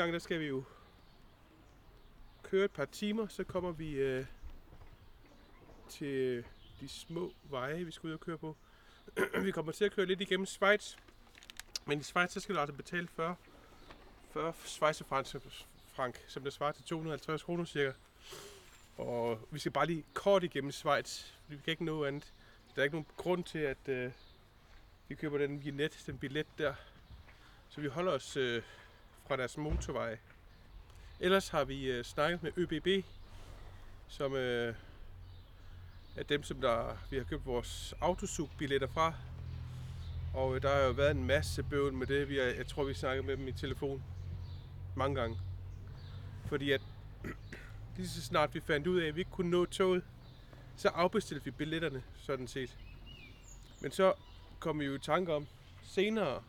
gang, der skal vi jo køre et par timer, så kommer vi øh, til de små veje, vi skal ud og køre på. vi kommer til at køre lidt igennem Schweiz. Men i Schweiz, så skal du altså betale 40, 40 Schweizerfranc, frank, som det svarer til 250 kroner cirka. Og vi skal bare lige kort igennem Schweiz, fordi vi kan ikke nå andet. Der er ikke nogen grund til, at øh, vi køber den vignet, den billet der. Så vi holder os øh, fra deres motorvej. Ellers har vi øh, snakket med ÖBB, som øh, er dem, som der, vi har købt vores autosug-billetter fra. Og øh, der har jo været en masse bøvl med det. Vi har, jeg tror, vi snakkede med dem i telefon mange gange. Fordi at lige så snart vi fandt ud af, at vi ikke kunne nå toget, så afbestilte vi billetterne, sådan set. Men så kom vi jo i tanke om senere,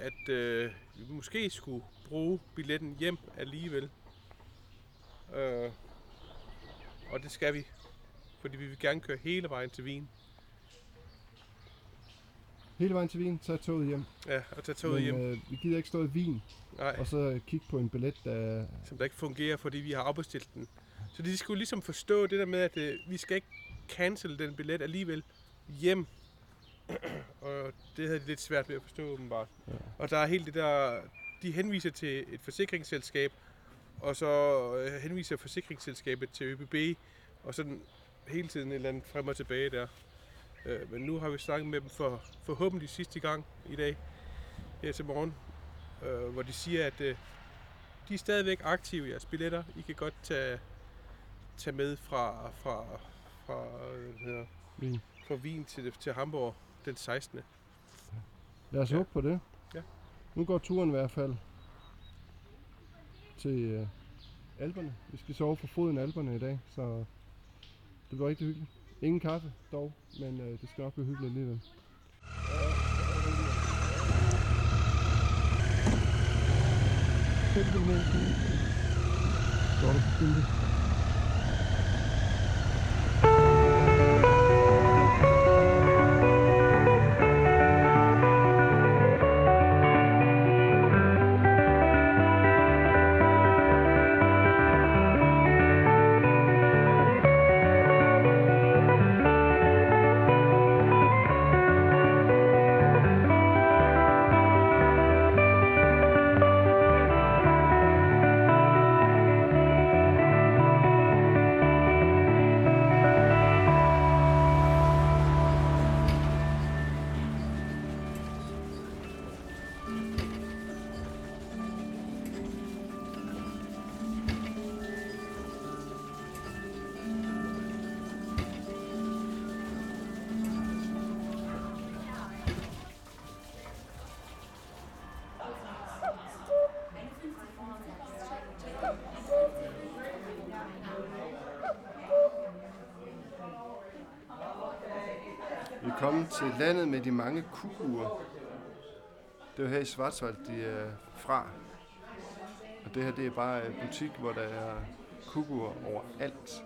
at øh, vi måske skulle bruge billetten hjem alligevel. Øh, og det skal vi, fordi vi vil gerne køre hele vejen til Wien. Hele vejen til Wien, tage toget hjem. Ja, og tage toget Men hjem. øh, vi gider ikke stå i Wien, Nej, og så kigge på en billet, der... som der ikke fungerer, fordi vi har afbestilt den. Så de skulle ligesom forstå det der med, at øh, vi skal ikke cancel den billet alligevel hjem. og det havde de lidt svært ved at forstå åbenbart. Ja. Og der er helt det der, de henviser til et forsikringsselskab, og så øh, henviser forsikringsselskabet til ÖBB, og sådan hele tiden et eller andet frem og tilbage der. Øh, men nu har vi snakket med dem for forhåbentlig sidste gang i dag, her til morgen, øh, hvor de siger, at øh, de er stadigvæk aktive i jeres billetter. I kan godt tage, tage med fra, fra, fra, øh, hvad hedder, Wien. fra Wien til, til Hamburg den 16. Lad os Ja. håbe på det. Ja. Nu går turen i hvert fald til øh, Alperne. Vi skal sove på foden af Alperne i dag, så det bliver rigtig hyggeligt. Ingen kaffe dog, men øh, det skal nok blive hyggeligt alligevel. Står du på skiltet? Komme til landet med de mange kukuer. Det er jo her i Schwarzwald, de er fra. Og det her, det er bare en butik, hvor der er kukuer overalt.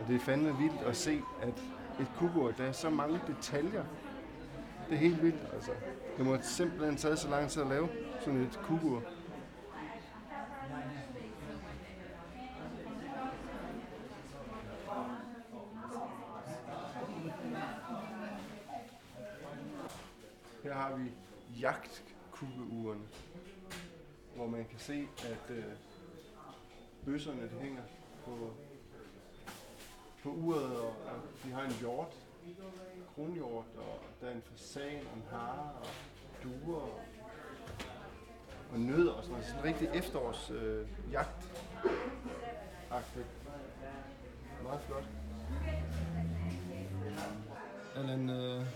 Og det er fandme vildt at se, at et kukur, der er så mange detaljer. Det er helt vildt, altså. Det må simpelthen tage så lang tid at lave sådan et kukur. Har vi jagtkugleurene, hvor man kan se, at øh, bøsserne de hænger på, på uret, og, og de har en hjort, kronhjort, og der er en fasan, og en hare, og duer, og, og nødder og sådan noget. Sådan en rigtig efterårs øh, jagt Meget flot. Er der en øh,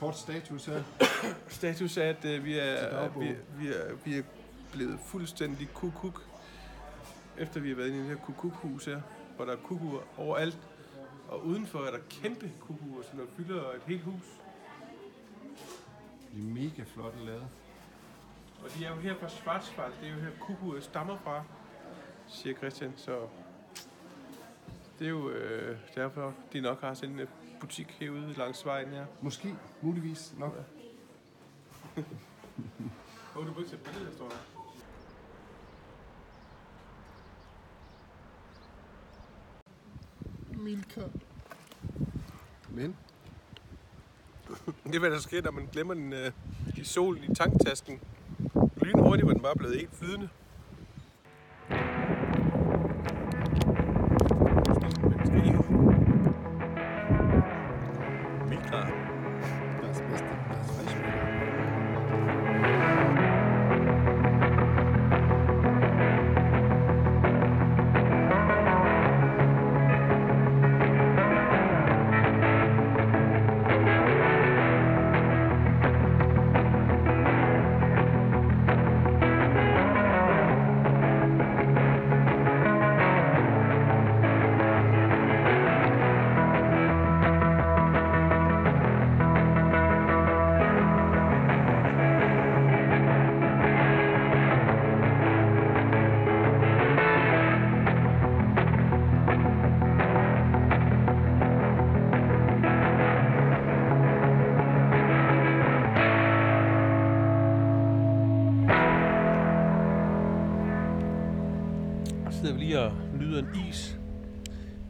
kort status her? Status er, at øh, vi, er, vi, vi, er, vi er blevet fuldstændig kukuk, efter vi har været inde i det her kukukhus her, hvor der er kukuer overalt. Og udenfor er der kæmpe kukuer, som der fylder et helt hus. De er mega flotte lavet. Og de er jo her fra Schwarzwald, det er jo her kukuer stammer fra, siger Christian. Så det er jo øh, derfor, de nok har sådan en butik herude langs vejen her. Måske, muligvis nok. Åh, oh, du burde sætte billedet, der står der. Milka. Men Det er, hvad der sker, når man glemmer den øh, i solen i tanktasken. Lynhurtigt var den bare blevet helt flydende. Lige og nyder en is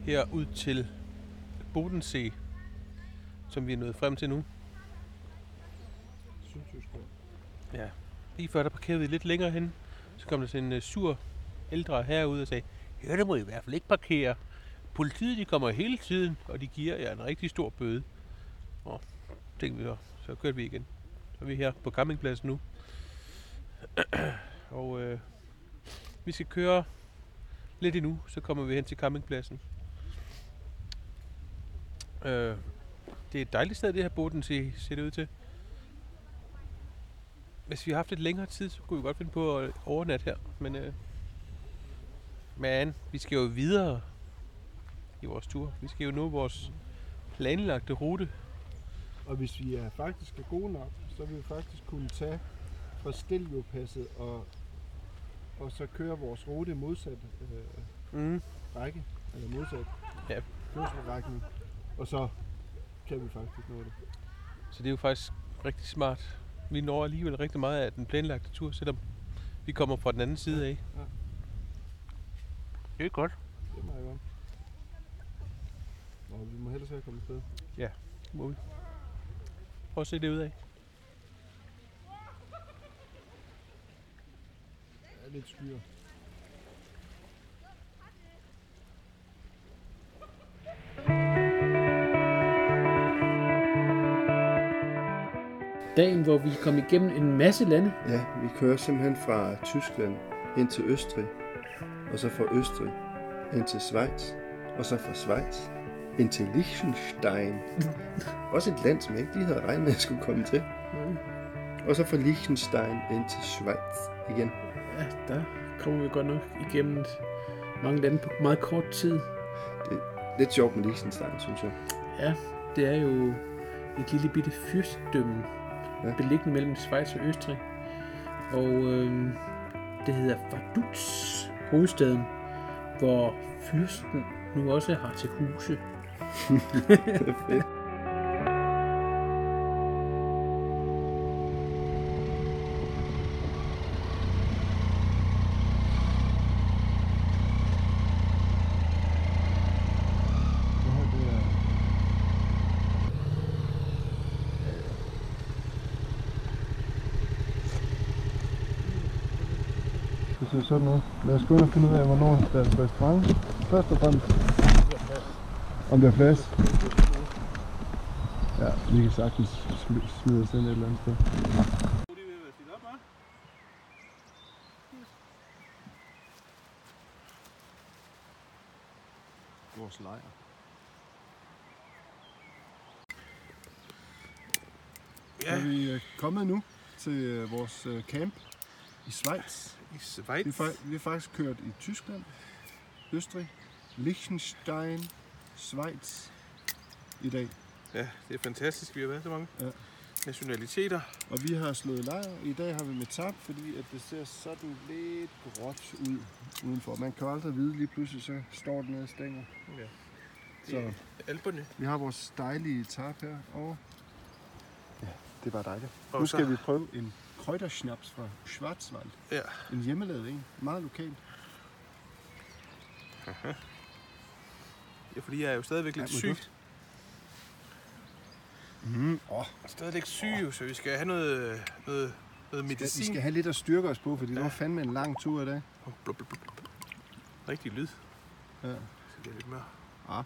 her ud til Bodensee, som vi er nået frem til nu. Ja. Lige før der parkerede vi lidt længere hen, så kom der sådan en uh, sur ældre herud og sagde, ja, der må I i hvert fald ikke parkere. Politiet de kommer hele tiden, og de giver jer en rigtig stor bøde. Og tænkte vi så, så kørte vi igen. Så er vi her på campingpladsen nu. og øh, vi skal køre lidt endnu, så kommer vi hen til campingpladsen. Øh, det er et dejligt sted, det her Bodensee ser det ud til. Hvis vi har haft lidt længere tid, så kunne vi godt finde på at overnatte her. Men, øh, men vi skal jo videre i vores tur. Vi skal jo nå vores planlagte rute. Og hvis vi er faktisk er gode nok, så vil vi faktisk kunne tage fra Stelvio-passet og, og så køre vores rute modsat øh, Mm. række, eller modsat Ja. kørselsrækken, og så kan vi faktisk nå det. Så det er jo faktisk rigtig smart. Vi når alligevel rigtig meget af den planlagte tur, selvom vi kommer fra den anden side af. Ja. Det er godt. Det er meget godt. Og vi må hellere se at komme afsted. Må vi. Prøv at se det ud af. Er lidt skyer. Dagen, hvor vi kom igennem en masse lande. Ja, vi kører simpelthen fra Tyskland ind til Østrig, og så fra Østrig ind til Schweiz, og så fra Schweiz ind til Liechtenstein. Også et land, som jeg ikke lige havde regnet med, at jeg skulle komme til. Og så fra Liechtenstein ind til Schweiz igen. Ja, der kommer vi godt nok igennem mange lande på meget kort tid. Lidt sjovt med Liechtenstein, synes jeg. Ja, det er jo et lille bitte fyrstedømme, Ja. beliggende mellem Schweiz og Østrig. Og øhm, det hedder Vaduz, hovedstaden, hvor fyrsten nu også har til huse. Det er fedt. Ser sådan ud. Lad os gå ind og finde ud af, hvornår der er restaurant. Først og fremmest, om der er plads. Ja, vi kan sagtens smi- smide os ind et eller andet sted. Vores lejr. Ja, Er vi øh, kommet nu til øh, vores øh, camp i Schweiz? I Schweiz. Vi, fa- vi faktisk kørt i Tyskland, Østrig, Liechtenstein, Schweiz i dag. Ja, det er fantastisk. Vi har været så mange Ja. nationaliteter. Og vi har slået lejr. I dag har vi med tab, fordi at det ser sådan lidt gråt ud udenfor. Man kan aldrig vide, lige pludselig så står den nede og stænger. Ja. Så Alberne. vi har vores dejlige tab her, og ja, Det er bare dejligt. Og nu så- skal vi prøve en krøjderschnaps fra Schwarzwald. Ja. En hjemmelavet en. Meget lokalt. ja, fordi jeg er jo stadigvæk lidt Ja, syg. duft. Mm. Oh, Stadigvæk syg, jo, så vi skal have noget, noget, noget vi medicin. skal have lidt at styrke os på, fordi det Ja. var fandme en lang tur i dag. Blub, blub, blub. Rigtig lyd. Ja. Så det er lidt mere. Ja.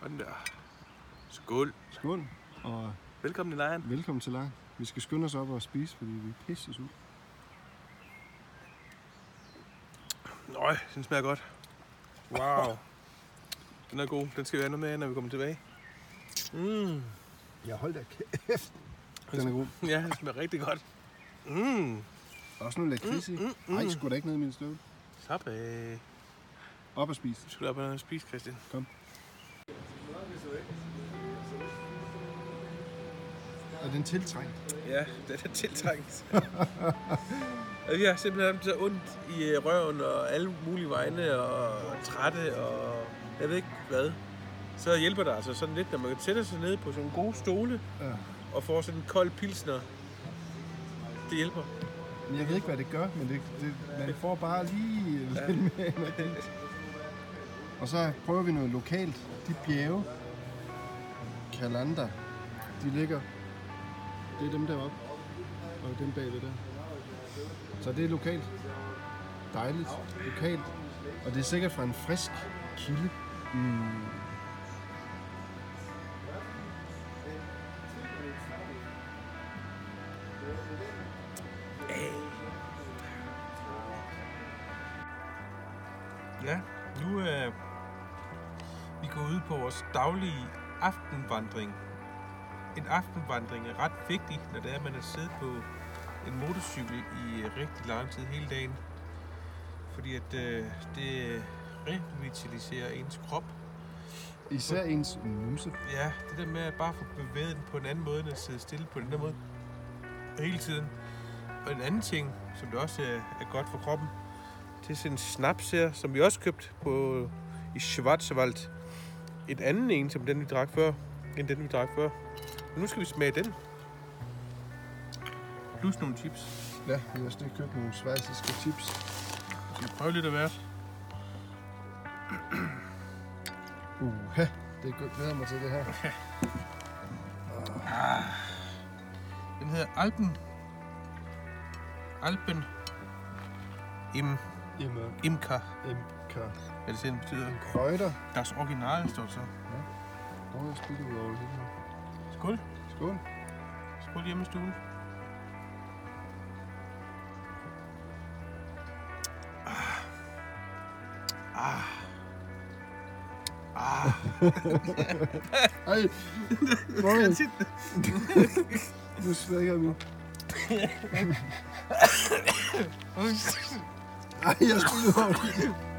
Og den der. Skål. Skål, og Velkommen i lejren. velkommen til lejr. Vi skal skynde os op og spise, fordi vi er pisse ud. Nøj, den smager godt. Wow. Den er god. Den skal vi have noget med, når vi kommer tilbage. Mm. Ja, hold da kæft. Den er god. Ja, den smager rigtig godt. Mm. Også noget lakrids i. Mm, mm, Nej, mm. skulle der ikke noget i min støvle. Slap af. Op og spise. Du skal op og spise, Christian. Er den tiltrængt? Ja, den er tiltrængt. vi har simpelthen så ondt i øh, røven og alle mulige vegne og trætte og jeg ved ikke hvad. Så hjælper det altså sådan lidt, når man kan sætte sig ned på sådan nogle gode stole Ja. og får sådan en kold pilsner. Det hjælper. Men jeg ved ikke, hvad det gør, men det, det, man får bare lige Ja. lidt mere energi. Og så prøver vi noget lokalt. De bjerge, Kalander, de ligger... Det er dem deroppe. Og dem bagved der. Så det er lokalt. Dejligt. Lokalt. Og det er sikkert fra en frisk kilde. Mm. Ja, nu er vi gået ud på vores daglige aftenvandring. En aftenvandring er ret vigtig, når det er, at man har siddet på en motorcykel i rigtig lang tid hele dagen. Fordi at øh, det revitaliserer ens krop. Især ens numse. Ja, det der med at bare få bevæget den på en anden måde, end at sidde stille på den der måde hele tiden. Og en anden ting, som det også er, er godt for kroppen, det er sådan en snaps her, som vi også købte på, i Schwarzwald. En anden en, som den vi drak før, end den vi drak før. Men nu skal vi smage den. Plus nogle chips. Ja, vi har også lige købt nogle svejsiske chips. Skal vi prøve lidt af hvert? Uha, det er godt. glæder mig til det her. Den hedder Alpen. Alpen. Im, Jamen, Imker. MK. Hvad det den betyder. Krøjder. Deres original står så. Nå, jeg spiller ud over det hele. Skål. Skål. Skål hjemme i stuen. Ah. Ah. Ah. Ej, Morgen. nu svækker vi. Ej, jeg spiller over det.